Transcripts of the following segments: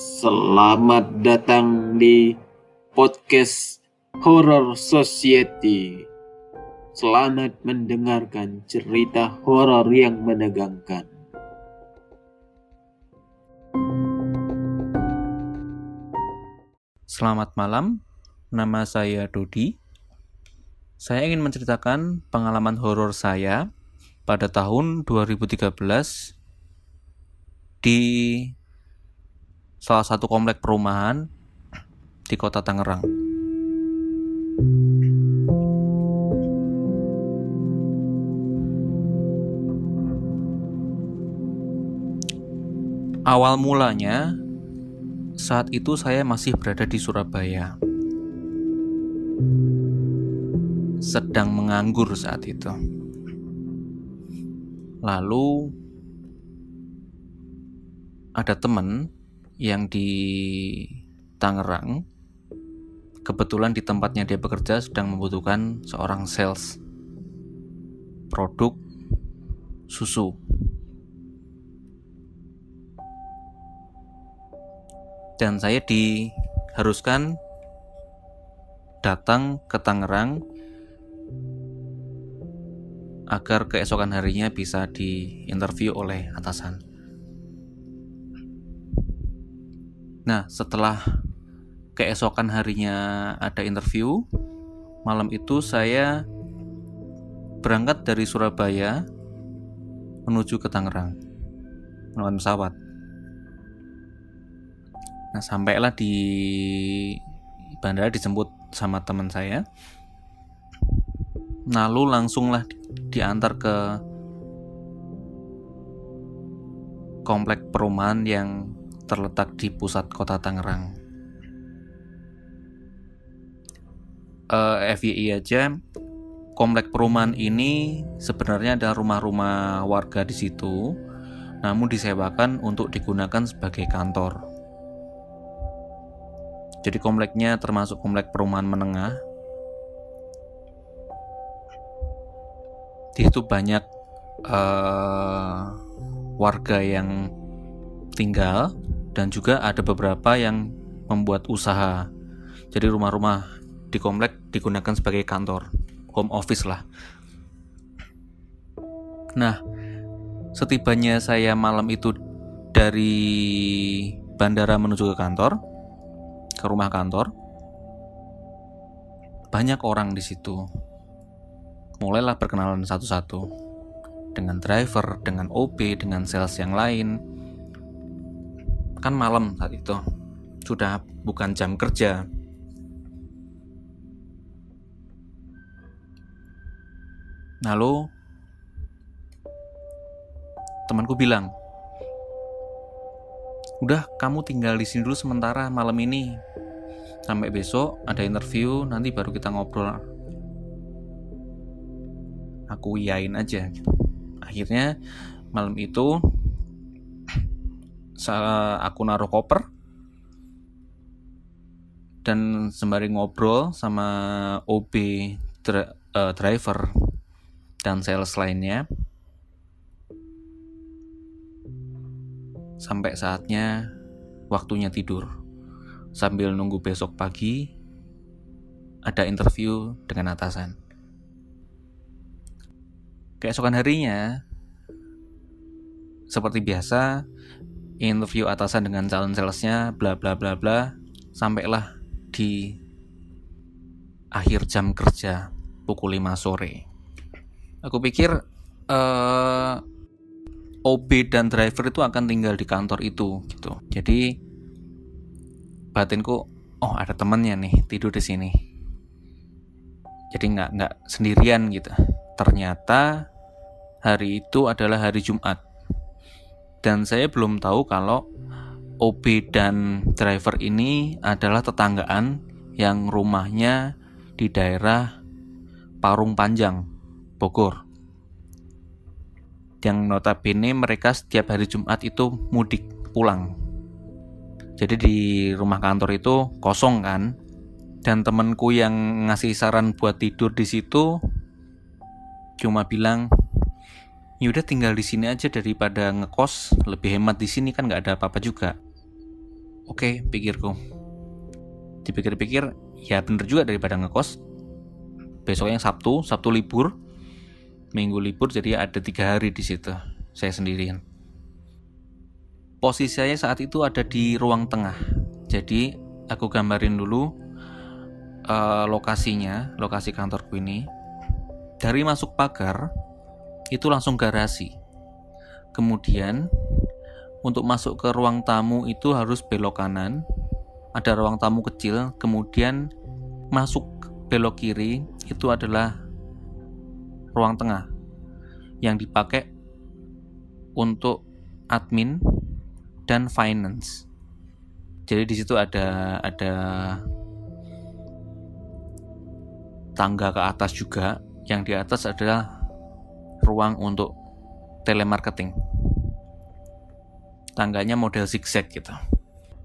Selamat datang di podcast Horror Society. Selamat mendengarkan cerita horor yang menegangkan. Selamat malam, nama saya Dodi. Saya ingin menceritakan pengalaman horor saya pada tahun 2013 di salah satu komplek perumahan di kota Tangerang. Awal mulanya, saat itu saya masih berada di Surabaya. Sedang menganggur saat itu. Lalu ada teman yang di Tangerang kebetulan di tempatnya dia bekerja sedang membutuhkan seorang sales produk susu dan saya diharuskan datang ke Tangerang agar keesokan harinya bisa diinterview oleh atasan. Nah, setelah keesokan harinya ada interview, malam itu saya berangkat dari Surabaya menuju ke Tangerang menggunakan pesawat. Nah, sampailah di bandara dijemput sama teman saya. Lalu langsunglah diantar ke komplek perumahan yang terletak di pusat kota Tangerang. Uh, eh, FYI aja, komplek perumahan ini sebenarnya ada rumah-rumah warga di situ, namun disewakan untuk digunakan sebagai kantor. Jadi kompleknya termasuk komplek perumahan menengah. Di situ banyak uh, warga yang tinggal dan juga ada beberapa yang membuat usaha. Jadi rumah-rumah di komplek digunakan sebagai kantor, home office lah. Nah, setibanya saya malam itu dari bandara menuju ke kantor, ke rumah kantor. Banyak orang di situ. Mulailah perkenalan satu-satu dengan driver, dengan OP, dengan sales yang lain. Kan malam saat itu. Sudah bukan jam kerja. Lalu temanku bilang, udah kamu tinggal di sini dulu sementara malam ini sampai besok ada interview nanti baru kita ngobrol aku iyain aja akhirnya malam itu aku naruh koper dan sembari ngobrol sama OB uh, driver dan sales lainnya sampai saatnya waktunya tidur. Sambil nunggu besok pagi, ada interview dengan atasan. Keesokan harinya, seperti biasa, interview atasan dengan calon salesnya, bla bla bla bla, sampailah di akhir jam kerja pukul 5 sore. Aku pikir uh, OB dan driver itu akan tinggal di kantor itu gitu. Jadi batinku oh ada temennya nih tidur di sini. Jadi nggak nggak sendirian gitu. Ternyata hari itu adalah hari Jumat dan saya belum tahu kalau OB dan driver ini adalah tetanggaan yang rumahnya di daerah Parung Panjang, Bogor yang notabene mereka setiap hari Jumat itu mudik pulang. Jadi di rumah kantor itu kosong kan. Dan temenku yang ngasih saran buat tidur di situ cuma bilang, "Yaudah tinggal di sini aja daripada ngekos, lebih hemat di sini kan nggak ada apa-apa juga." Oke, pikirku. Dipikir-pikir, ya bener juga daripada ngekos. Besoknya Sabtu, Sabtu libur, Minggu libur, jadi ada tiga hari di situ. Saya sendirian. Posisi saya saat itu ada di ruang tengah. Jadi aku gambarin dulu uh, lokasinya, lokasi kantorku ini. Dari masuk pagar itu langsung garasi. Kemudian untuk masuk ke ruang tamu itu harus belok kanan. Ada ruang tamu kecil, kemudian masuk belok kiri itu adalah ruang tengah yang dipakai untuk admin dan finance. Jadi di situ ada ada tangga ke atas juga. Yang di atas adalah ruang untuk telemarketing. Tangganya model zigzag gitu.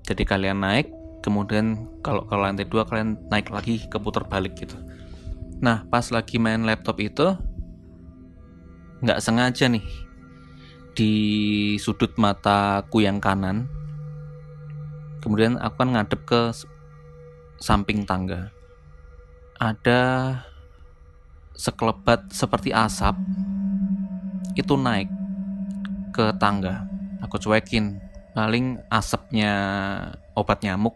Jadi kalian naik, kemudian kalau ke lantai dua kalian naik lagi ke putar balik gitu. Nah pas lagi main laptop itu nggak sengaja nih di sudut mataku yang kanan kemudian aku kan ngadep ke samping tangga ada sekelebat seperti asap itu naik ke tangga. Aku cuekin, paling asapnya obat nyamuk.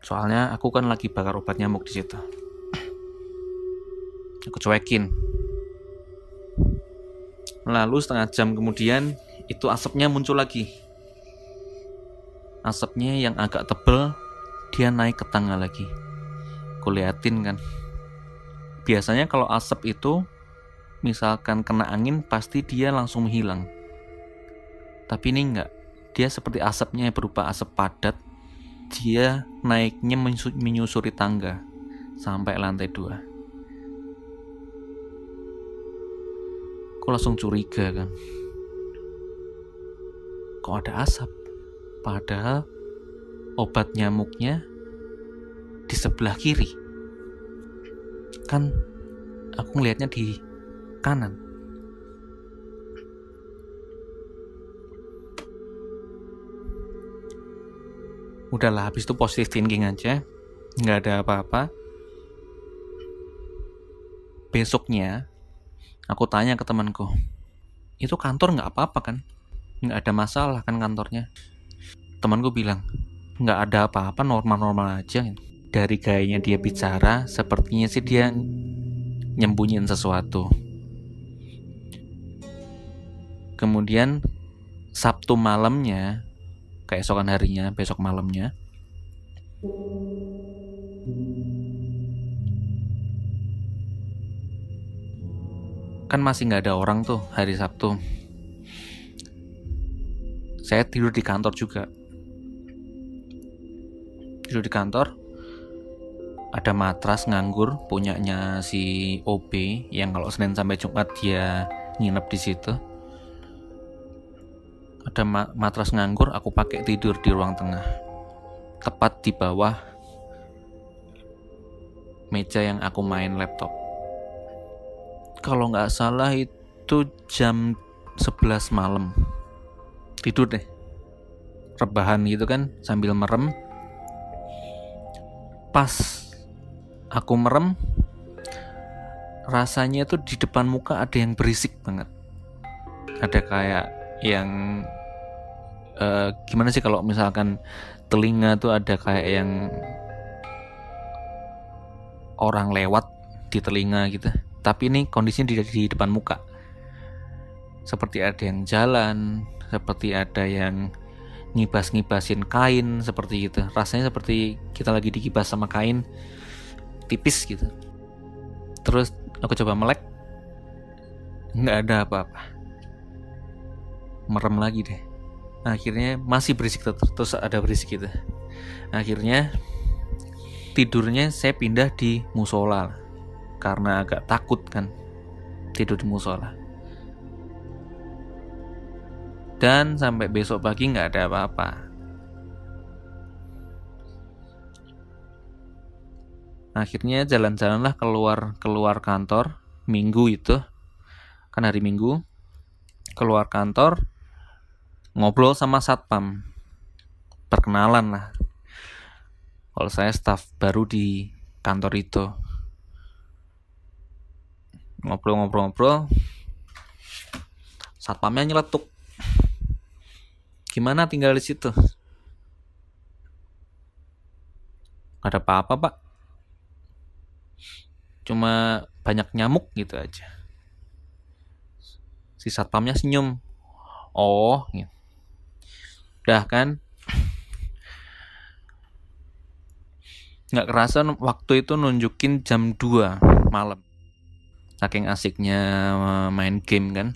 Soalnya aku kan lagi bakar obat nyamuk di situ. Aku cuekin. Lalu setengah jam kemudian itu asapnya muncul lagi. Asapnya yang agak tebel dia naik ke tangga lagi. Kuliatin kan biasanya kalau asap itu misalkan kena angin pasti dia langsung menghilang tapi ini enggak. Dia seperti asapnya berupa asap padat dia naiknya menyusuri tangga sampai lantai dua. Aku langsung curiga kan. Kok ada asap? Padahal obat nyamuknya di sebelah kiri. Kan aku ngelihatnya di kanan udahlah habis itu positive thinking aja. Nggak ada apa-apa. Besoknya aku tanya ke temanku itu kantor nggak apa-apa kan? Nggak ada masalah kan kantornya? Temanku bilang nggak ada apa-apa normal-normal aja. Dari gayanya dia bicara, sepertinya sih dia nyembunyiin sesuatu. Kemudian Sabtu malamnya, keesokan harinya, besok malamnya, kan masih nggak ada orang tuh hari Sabtu. Saya tidur di kantor juga. Tidur di kantor, ada matras nganggur punyanya si OB yang kalau Senin sampai Jumat dia nginep di situ. Ada ma matras nganggur aku pakai tidur di ruang tengah. Tepat di bawah meja yang aku main laptop. Kalau nggak salah itu jam 11 malam. Tidur deh. Rebahan gitu kan sambil merem. Pas aku merem rasanya tuh di depan muka ada yang berisik banget ada kayak yang uh, gimana sih kalau misalkan telinga tuh ada kayak yang orang lewat di telinga gitu? Tapi ini kondisinya di, di depan muka. Seperti ada yang jalan seperti ada yang ngibas-ngibasin kain seperti gitu. Rasanya seperti kita lagi dikibas sama kain tipis gitu. Terus aku coba melek nggak ada apa-apa. Merem lagi deh akhirnya masih berisik terus ada berisik gitu. Akhirnya tidurnya saya pindah di musola karena agak takut kan tidur di musola. Dan sampai besok pagi nggak ada apa-apa. Akhirnya jalan-jalanlah keluar keluar kantor minggu itu. Kan hari minggu keluar kantor ngobrol sama satpam. Perkenalan lah. Kalau saya staff baru di kantor itu. Ngobrol-ngobrol-ngobrol satpamnya nyeletuk. Gimana tinggal di situ? Gak ada apa-apa pak. Cuma banyak nyamuk gitu aja. Si satpamnya senyum. Oh gitu. Udah kan? Nggak kerasa waktu itu nunjukin jam 2 malam. Saking asiknya main game kan.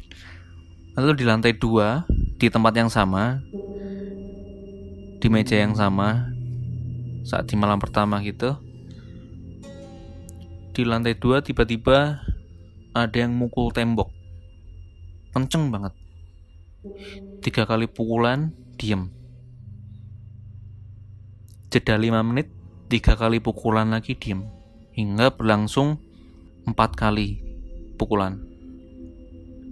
Lalu di lantai dua di tempat yang sama di meja yang sama saat di malam pertama gitu di lantai dua tiba-tiba ada yang mukul tembok. Kenceng banget. Tiga kali pukulan diem. Jeda lima menit tiga kali pukulan lagi diem hingga berlangsung empat kali pukulan.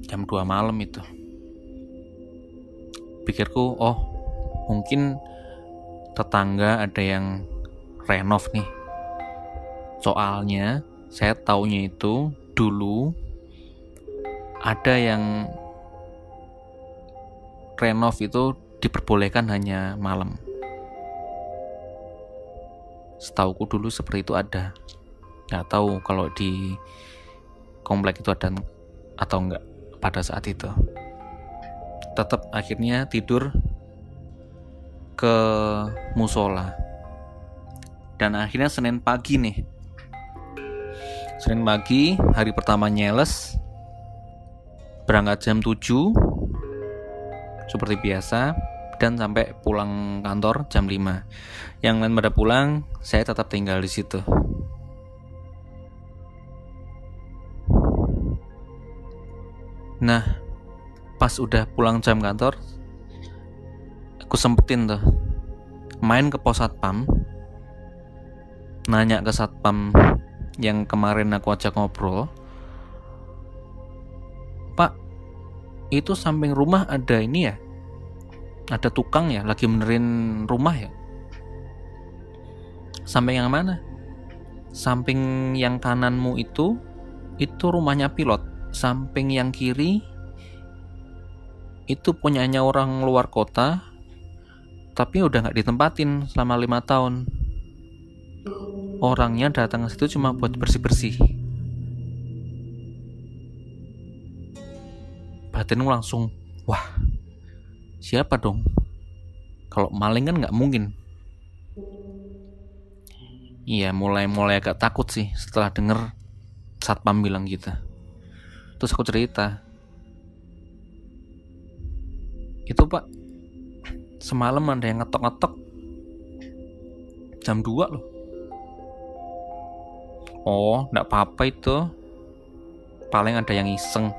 Jam 2 malam itu. Pikirku oh mungkin tetangga ada yang renov nih. Soalnya saya taunya itu dulu ada yang renov itu diperbolehkan hanya malam. Setauku dulu seperti itu ada. Nggak tahu kalau di komplek itu ada atau enggak pada saat itu. Tetap akhirnya tidur ke musola. Dan akhirnya Senin pagi nih. Senin pagi hari pertama nyeles. Berangkat jam 7 seperti biasa dan sampai pulang kantor jam 5 yang lain pada pulang saya tetap tinggal di situ. Nah, pas udah pulang jam kantor, aku sempetin tuh main ke pos satpam, nanya ke satpam yang kemarin aku ajak ngobrol, itu samping rumah ada ini ya, ada tukang ya, lagi benerin rumah ya. Samping yang mana? Samping yang kananmu itu, itu rumahnya pilot. Samping yang kiri itu punyanya orang luar kota tapi udah nggak ditempatin selama lima tahun. Orangnya datang ke situ cuma buat bersih batinku langsung wah siapa dong? Kalau maling kan nggak mungkin. Iya mulai mulai agak takut sih setelah denger satpam bilang gitu. Terus aku cerita. Itu pak semalam ada yang ngetok-ngetok. Jam 2 loh. Oh nggak apa-apa itu. Paling ada yang iseng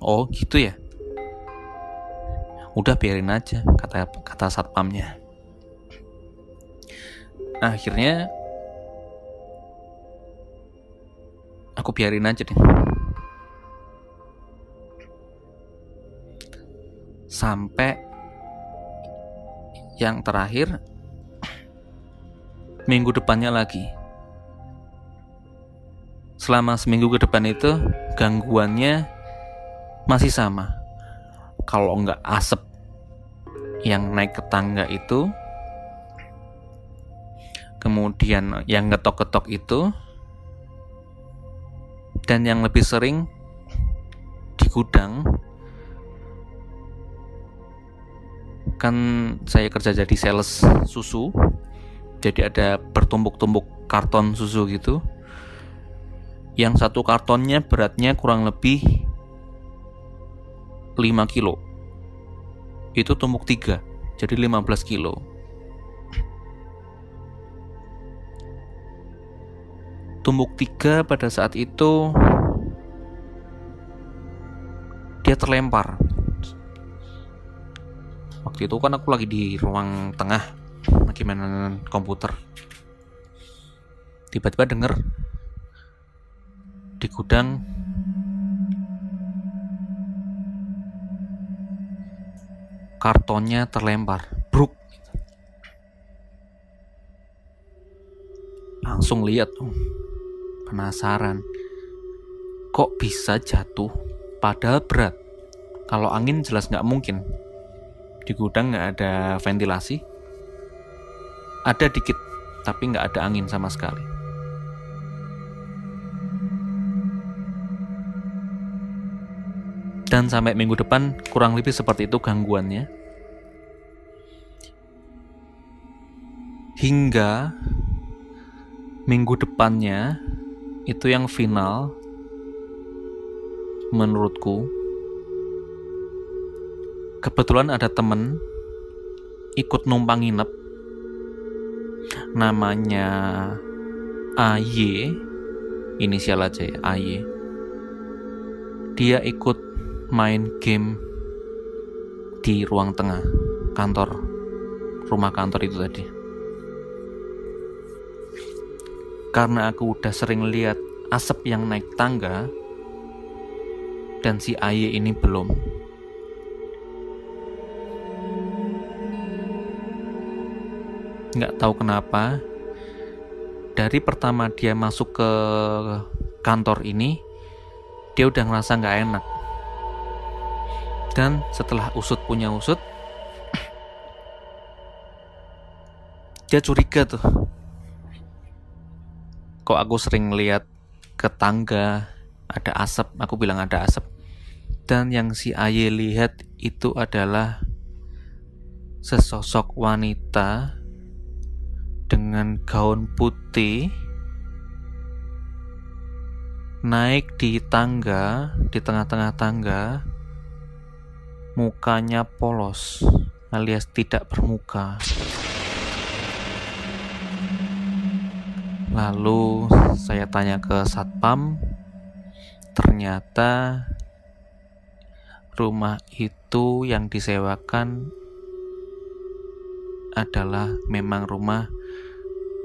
oh gitu ya? Udah biarin aja kata kata satpamnya. Akhirnya aku biarin aja deh. Sampai yang terakhir minggu depannya lagi. Selama seminggu ke depan itu gangguannya masih sama. Kalau nggak asap yang naik ke tangga itu kemudian yang getok-getok itu dan yang lebih sering di gudang kan saya kerja jadi sales susu jadi ada bertumbuk-tumbuk karton susu gitu. Yang satu kartonnya beratnya kurang lebih 5 kilo. Itu tumbuk 3 jadi 15 kilo. Tumbuk tiga pada saat itu dia terlempar. Waktu itu kan aku lagi di ruang tengah lagi mainan komputer. Tiba-tiba denger di gudang kartonnya terlempar. Bruk. Langsung lihat. Tuh penasaran. Kok bisa jatuh? Padahal berat. Kalau angin jelas nggak mungkin. Di gudang nggak ada ventilasi. Ada dikit tapi nggak ada angin sama sekali. Dan sampai minggu depan kurang lebih seperti itu gangguannya hingga minggu depannya itu yang final menurutku. Kebetulan ada temen ikut numpang nginep. Namanya AY inisial aja ya AY dia ikut main game di ruang tengah kantor rumah kantor itu tadi karena aku udah sering lihat asap yang naik tangga dan si Aye ini belum nggak tahu kenapa dari pertama dia masuk ke kantor ini dia udah ngerasa nggak enak dan setelah usut punya usut, dia curiga tuh. Kok aku sering lihat ke tangga ada asap, aku bilang ada asap. Dan yang si Aye lihat itu adalah sesosok wanita dengan gaun putih naik di tangga, di tengah-tengah tangga, mukanya polos alias tidak bermuka. Lalu saya tanya ke satpam, ternyata rumah itu yang disewakan adalah memang rumah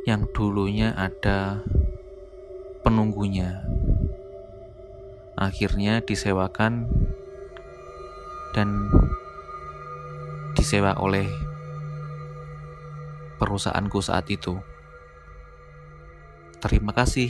yang dulunya ada penunggunya. Akhirnya disewakan dan disewa oleh perusahaanku saat itu. Terima kasih.